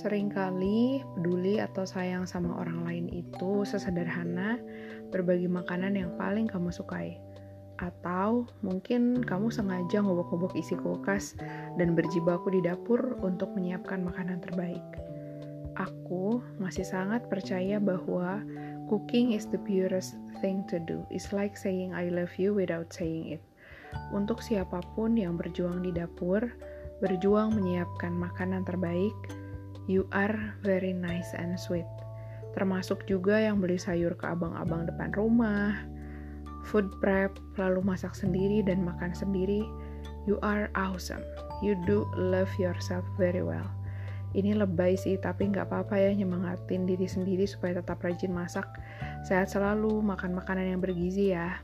Seringkali peduli atau sayang sama orang lain itu sesederhana berbagi makanan yang paling kamu sukai. Atau mungkin kamu sengaja ngobok-ngobok isi kulkas dan berjibaku di dapur untuk menyiapkan makanan terbaik. Aku masih sangat percaya bahwa cooking is the purest thing to do. It's like saying I love you without saying it. Untuk siapa pun yang berjuang di dapur, berjuang menyiapkan makanan terbaik, You are very nice and sweet. Termasuk juga yang beli sayur ke abang-abang depan rumah, food prep, lalu masak sendiri dan makan sendiri. You are awesome. You do love yourself very well. Ini lebay sih, tapi nggak apa-apa ya nyemangatin diri sendiri supaya tetap rajin masak. Sehat selalu, makan makanan yang bergizi ya.